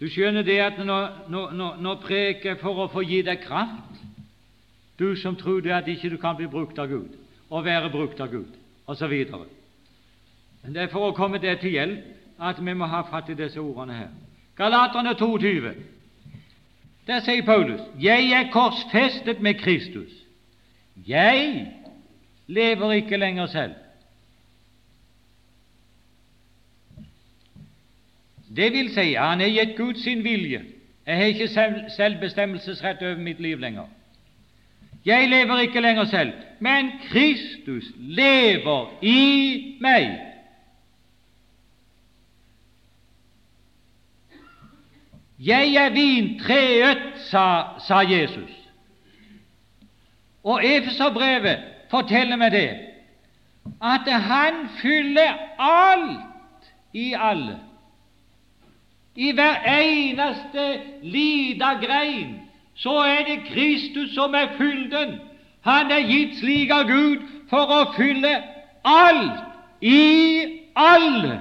Du skjønner det at nå, nå, nå, nå preker jeg for å få gi deg kraft, du som tror det at ikke du kan bli brukt av Gud, og være brukt av Gud, osv. Det er for å komme deg til hjelp at vi må ha fatt i disse ordene her. Galaterne 22. Der sier Paulus, 'Jeg er korsfestet med Kristus'. Jeg lever ikke lenger selv, Det vil si, han har gitt Gud sin vilje. Jeg har ikke selvbestemmelsesrett over mitt liv lenger. Jeg lever ikke lenger selv, men Kristus lever i meg. Jeg er vintreet, sa, sa Jesus. Og Efeserbrevet forteller meg det, at han fyller alt i alle. I hver eneste lita grein så er det Kristus som er fylden. Han er gitt slik av Gud for å fylle alt i alle.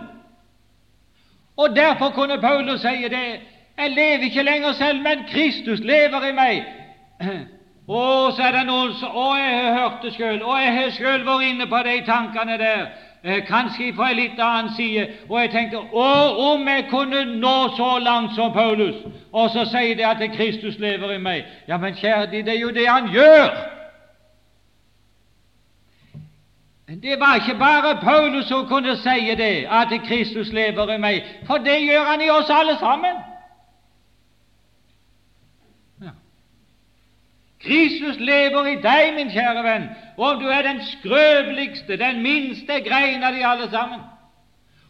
Og Derfor kunne Paulus si det. Jeg lever ikke lenger selv, men Kristus lever i meg. Og så er det noen som Å, jeg har hørt det sjøl, og jeg har sjøl vært inne på de tankene der eh, kanskje fra en litt annen side. Og jeg tenkte å, om jeg kunne nå så langt som Paulus, og så sier det at Kristus lever i meg. Ja, men kjære de, det er jo det han gjør! Det var ikke bare Paulus som kunne si det, at Kristus lever i meg, for det gjør han i oss alle sammen. Kristus lever i deg, min kjære venn, om du er den skrøpeligste, den minste grein av de alle sammen.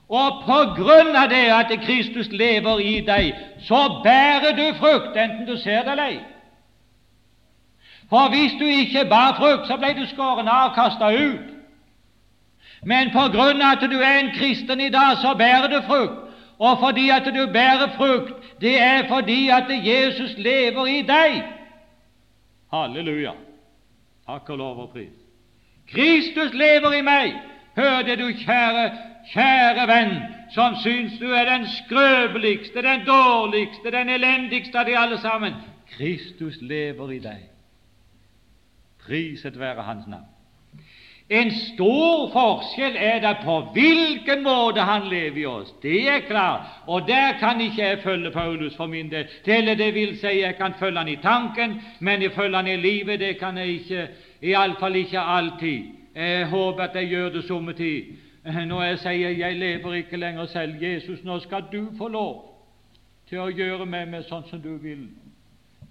Og på grunn av det at Kristus lever i deg, så bærer du frukt, enten du ser det eller ei. For hvis du ikke bar frukt, så ble du skåren av og kasta ut. Men på grunn av at du er en kristen i dag, så bærer du frukt. Og fordi at du bærer frukt, det er fordi at Jesus lever i deg. Halleluja. Takk og lov og pris. Kristus lever i meg. Hør det, du kjære, kjære venn, som syns du er den skrøpeligste, den dårligste, den elendigste av de alle sammen. Kristus lever i deg. Priset være Hans navn. En stor forskjell er det på hvilken måte han lever i oss. Det er klart. Og der kan ikke jeg følge Paulus for min del. Eller det vil si, jeg kan følge han i tanken, men jeg følger han i livet, det kan jeg ikke. Iallfall ikke alltid. Jeg håper at jeg gjør det somme tid. Når jeg sier 'jeg lever ikke lenger selv', Jesus, nå skal du få lov til å gjøre med meg sånn som du vil.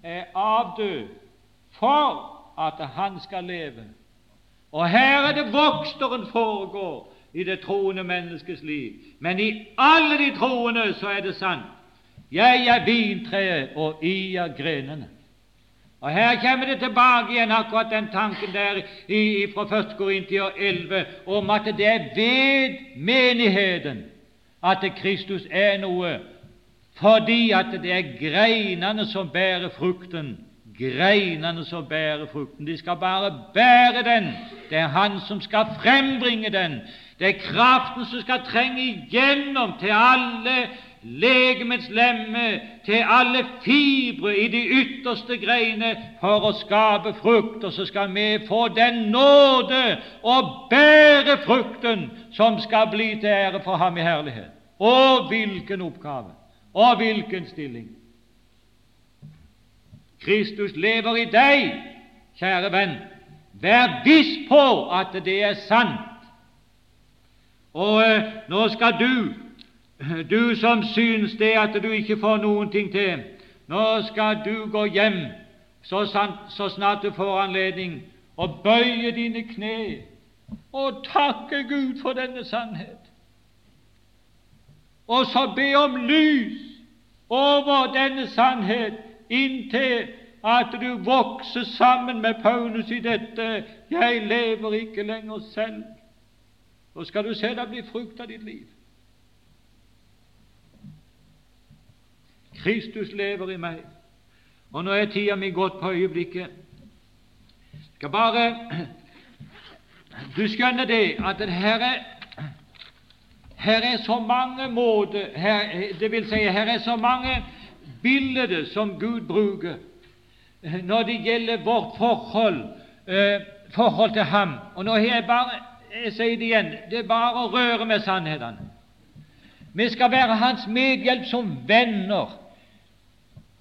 Jeg avdød for at han skal leve. Og her er det voksteren foregår i det troende menneskes liv. Men i alle de troende så er det sant. Jeg er vintreet, og I er grenene. Og Her kommer det tilbake igjen akkurat den tanken der i, fra 1. Korintier 11 om at det er ved menigheten at Kristus er noe, fordi at det er greinene som bærer frukten greinene som bærer frukten. De skal bare bære den. Det er Han som skal frembringe den. Det er kraften som skal trenge igjennom til alle legemets lemme, til alle fibre i de ytterste greiner, for å skape frukt. Og så skal vi få den nåde å bære frukten som skal bli til ære for ham i herlighet. Og hvilken oppgave! Og hvilken stilling! Kristus lever i deg, kjære venn. Vær viss på at det er sant. Og eh, nå skal du, du som syns det at du ikke får noen ting til, nå skal du gå hjem så, sant, så snart du får anledning, og bøye dine kne og takke Gud for denne sannhet. Og så be om lys over denne sannhet inntil at du vokser sammen med Paulus i dette 'Jeg lever ikke lenger selv'. Og skal du se det bli frukt av ditt liv. Kristus lever i meg. Og nå er tida mi gått på øyeblikket. Skal bare Du skjønner det at her er her er så mange måter her, Det vil si, her er så mange bilder som Gud bruker når det gjelder vårt forhold, eh, forhold til Ham. Og nå har jeg bare jeg sier det igjen det er bare å røre med sannhetene. Vi skal være Hans medhjelp som venner.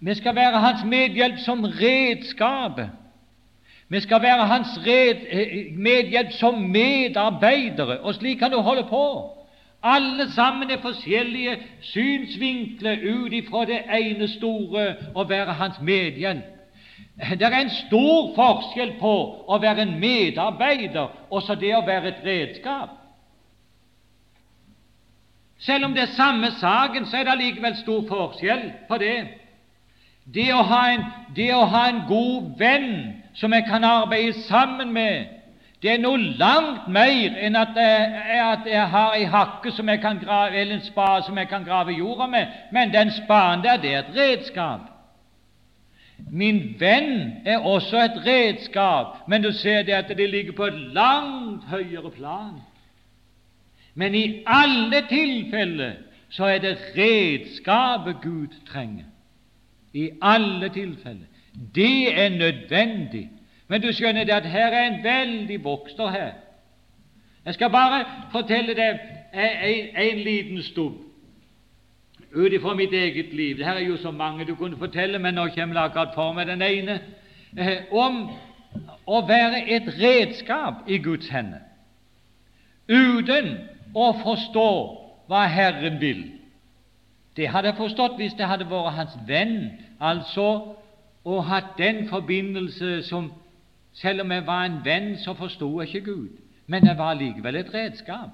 Vi skal være Hans medhjelp som redskap. Vi skal være Hans eh, medhjelp som medarbeidere, og slik kan du holde på. Alle sammen er forskjellige synsvinkler ut ifra det ene store å være hans medhjelp. Det er en stor forskjell på å være en medarbeider og så det å være et redskap. Selv om det er samme saken, så er det allikevel stor forskjell på det. Det å ha en, å ha en god venn som jeg kan arbeide sammen med, det er noe langt mer enn at jeg, at jeg har ei hakke som jeg kan grave, eller en spade som jeg kan grave jorda med. Men den spaden der, det er et redskap. Min venn er også et redskap, men du ser det at det ligger på et langt høyere plan. Men i alle tilfeller så er det redskapet Gud trenger. I alle tilfeller. Det er nødvendig. Men du skjønner det at her er en veldig vokster her. Jeg skal bare fortelle deg en, en liten stubb ut ifra mitt eget liv. Det her er jo så mange du kunne fortelle, men nå kommer det akkurat for meg den ene. Eh, om å være et redskap i Guds hender uten å forstå hva Herren vil. Det hadde jeg forstått hvis det hadde vært hans venn, altså å ha den forbindelse som selv om jeg var en venn, så forsto jeg ikke Gud, men jeg var likevel et redskap.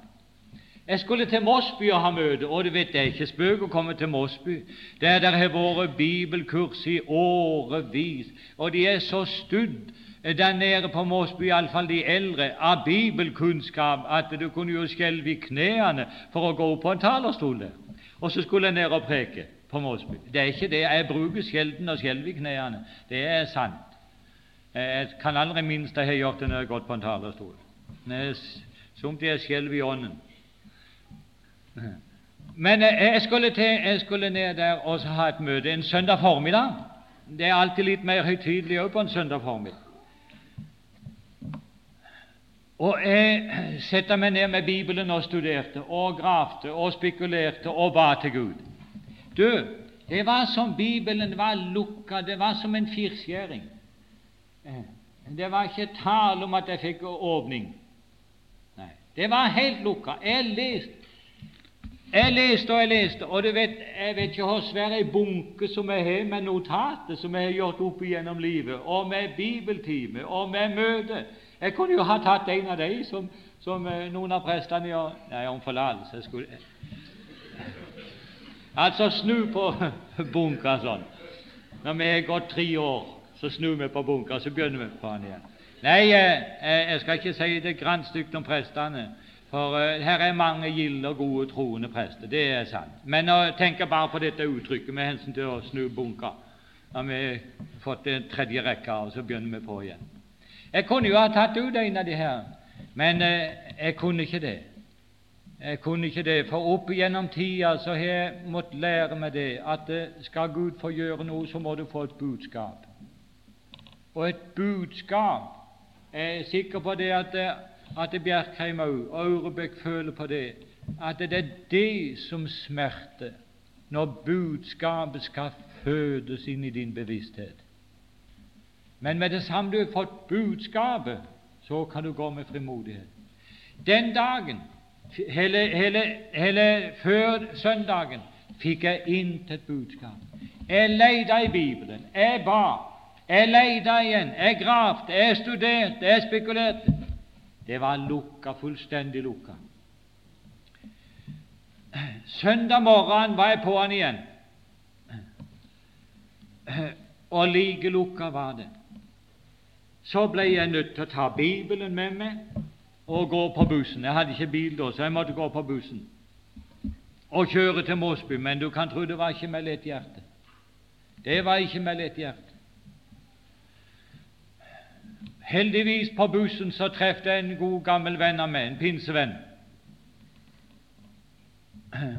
Jeg skulle til Mosby og ha møte, og du vet det er ikke spøk å komme til Mosby, der det har vært bibelkurs i årevis, og de er så studd der nede på Mosby, iallfall de eldre, av bibelkunnskap at du kunne jo skjelve i knærne for å gå opp på en talerstol der. Og så skulle jeg ned og preke på Mosby. Det er ikke det. Jeg bruker sjelden å skjelve i knærne. Det er sant. Jeg kan aldri minnes jeg har gjort det når jeg har gått på en talerstol. Somtider skjelver i ånden. Men jeg skulle, til, jeg skulle ned der og ha et møte en søndag formiddag. Det er alltid litt mer høytidelig òg på en søndag formiddag. Og jeg satte meg ned med Bibelen og studerte og gravde og spekulerte og ba til Gud. Du, det var som Bibelen var lukka, det var som en firskjæring. Det var ikke tale om at jeg fikk åpning. Nei, det var helt lukka. Jeg leste jeg leste og jeg leste, og du vet, jeg vet ikke hvor svær ei bunke som jeg har med notater som jeg har gjort opp igjennom livet, og med bibeltime og med møte. Jeg kunne jo ha tatt en av de som, som eh, noen av prestene gjør Nei, om forlatelse skulle Altså snu på bunka sånn. Når vi har gått tre år, så snur vi på bunka, så begynner vi på den igjen. Nei, eh, eh, jeg skal ikke si det grann stygt om prestene. For uh, her er mange gilde og gode troende prester, det er sant. Men å tenke bare på dette uttrykket med hensyn til å snu bunker Når vi har fått en tredje rekke og så begynner vi på igjen. Jeg kunne jo ha tatt ut en av de her, men jeg kunne ikke det. Jeg kunne ikke det, for opp gjennom tida så har jeg måttet lære meg det at skal Gud få gjøre noe, så må du få et budskap. Og et budskap Jeg er sikker på det at at Bjerkreim òg og Aurebekk føler på det, at det er det som smerter når budskapet skal fødes inn i din bevissthet. Men med det samme du har fått budskapet, så kan du gå med frimodighet. Den dagen, hele, hele, hele før søndagen, fikk jeg intet budskap. Jeg leita i Bibelen, jeg ba, jeg leita igjen, jeg gravde, jeg studerte, jeg spekulerte. Det var lukka, fullstendig lukka. Søndag morgen var jeg på han igjen, og like lukka var det. Så ble jeg nødt til å ta Bibelen med meg og gå på bussen. Jeg hadde ikke bil da, så jeg måtte gå på bussen og kjøre til Mosby. Men du kan tro det var ikke med lett hjerte. Det var ikke med lett hjerte. Heldigvis på bussen så traff jeg en god, gammel venn av meg, en pinsevenn.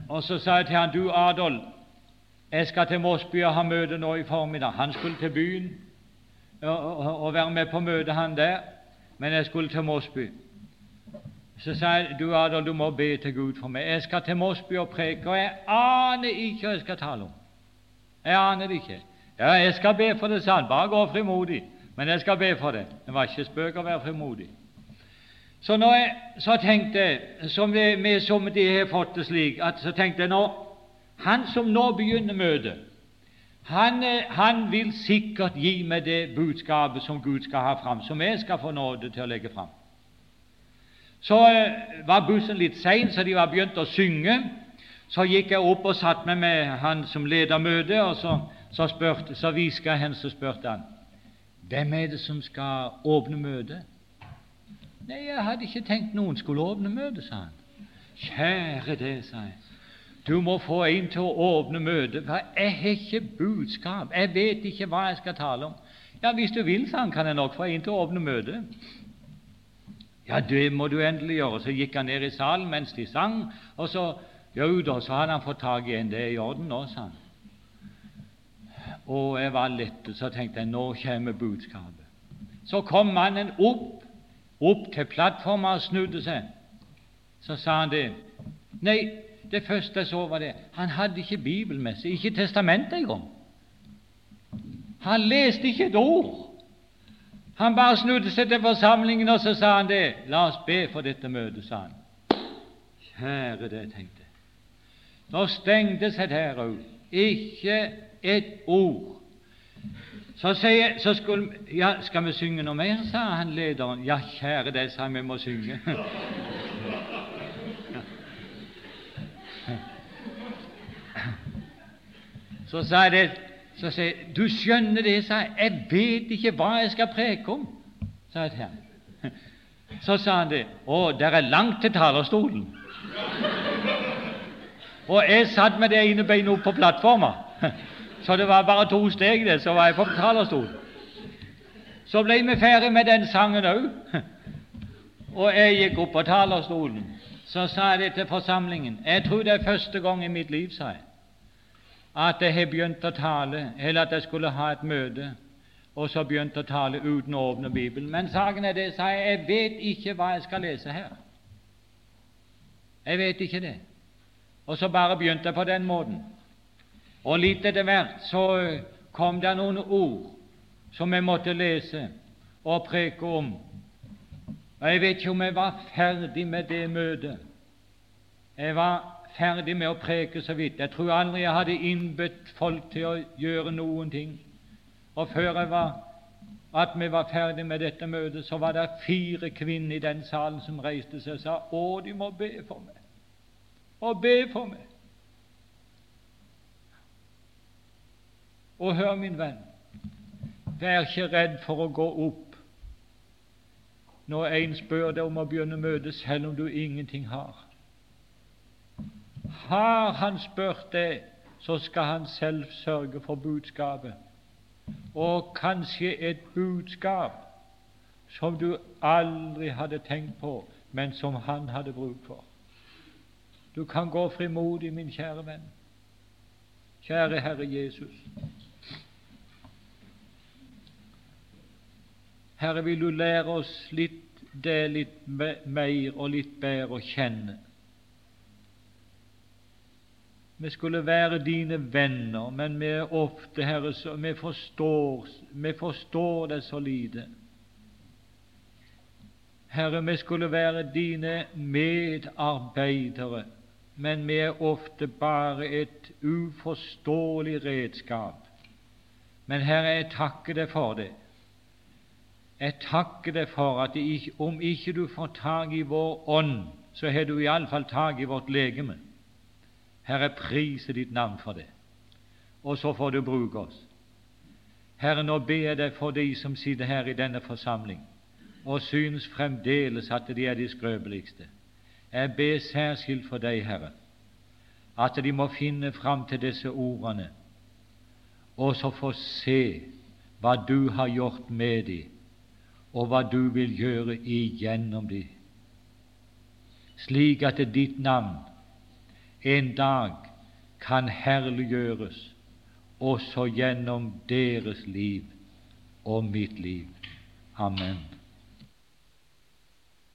Og så sa jeg til han, du Adolf, jeg skal til Mosby og ha møte nå i formiddag. Han skulle til byen og, og, og være med på møte, han der, men jeg skulle til Mosby. Så sa jeg, du Adolf, du må be til Gud for meg. Jeg skal til Mosby og preke, og jeg aner ikke hva jeg skal tale om. Jeg aner det ikke. Ja, jeg skal be for det, sa han. Bare gå frimodig. Men jeg skal be for det. Det var ikke spøk å være frimodig. Så, når jeg, så tenkte jeg, som det, med som de har fått det slik, at så tenkte jeg nå Han som nå begynner møtet, han, han, vil sikkert gi meg det budskapet som Gud skal ha fram, som jeg skal få nåde til å legge fram. Så eh, var bussen litt sein, så de var begynt å synge. Så gikk jeg opp og satte meg med han som leder møtet, og så, så, så hviska jeg hen, så spurte han hvem er det som skal åpne møtet? Nei, jeg hadde ikke tenkt noen skulle åpne møtet, sa han. Kjære det, sa jeg. Du må få en til å åpne møtet, for jeg har ikke budskap. Jeg vet ikke hva jeg skal tale om. Ja, hvis du vil, sa han, kan jeg nok få en til å åpne møtet. Ja, det må du endelig gjøre. Så gikk han ned i salen mens de sang, og så Jo da, så hadde han fått tak i en. Det er i orden nå, sa han. Og jeg var lettet, så tenkte jeg nå kommer budskapet. Så kom mannen opp, opp til plattformen og snudde seg. Så sa han det. Nei, det første jeg så, var det han hadde ikke Bibelen med seg, ikke testamentet engang. Han leste ikke et ord. Han bare snudde seg til forsamlingen, og så sa han det. La oss be for dette møtet, sa han. Kjære det, tenkte jeg. Nå stengte seg her òg. Ikke et ord. Så, jeg, så skulle, ja, Skal vi synge noe mer? sa han lederen. Ja, kjære deg, sa vi må synge. Så sa det så sa Du skjønner det, sa jeg. Vet ikke hva jeg skal preke om, sa jeg til ham. Så sa han det. Å, det er langt til talerstolen. Og jeg satt med det ene beinet opp på plattforma så det var bare to steg, det, så var jeg på talerstolen. Så ble vi ferdig med den sangen òg, og jeg gikk opp på talerstolen. Så sa jeg det til forsamlingen. Jeg tror det er første gang i mitt liv, sa jeg, at jeg har begynt å tale, eller at jeg skulle ha et møte, og så begynt å tale uten å åpne Bibelen. Men saken er det, sa jeg, jeg vet ikke hva jeg skal lese her. Jeg vet ikke det. Og så bare begynte jeg på den måten. Og litt etter hvert så kom det noen ord som jeg måtte lese og preke om. Og Jeg vet ikke om jeg var ferdig med det møtet. Jeg var ferdig med å preke så vidt. Jeg tror aldri jeg hadde innbudt folk til å gjøre noen ting. Og før jeg var, at vi var ferdig med dette møtet, så var det fire kvinner i den salen som reiste seg og sa å, de må be for meg. Og be for meg. Og hør, min venn, vær ikke redd for å gå opp når en spør deg om å begynne møtet, selv om du ingenting har. Har han spurt deg, så skal han selv sørge for budskapet, og kanskje et budskap som du aldri hadde tenkt på, men som han hadde bruk for. Du kan gå frimodig, min kjære venn. Kjære Herre Jesus. Herre, vil du lære oss litt det litt mer og litt bedre å kjenne vi skulle være dine venner, men vi er ofte, Herre, vi forstår, vi forstår det så lite. Herre, vi skulle være dine medarbeidere, men vi er ofte bare et uforståelig redskap. Men Herre, jeg takker deg for det. Jeg takker deg for at om ikke du får tak i vår ånd, så har du iallfall tak i vårt legeme. Herre, prise ditt navn for det. Og så får du bruke oss. Herre, nå ber jeg deg for de som sitter her i denne forsamling og synes fremdeles at de er de skrøpeligste. Jeg ber særskilt for deg, Herre, at de må finne fram til disse ordene, og så få se hva du har gjort med dem, og hva du vil gjøre igjennom dem, slik at ditt navn en dag kan herliggjøres også gjennom deres liv og mitt liv. Amen.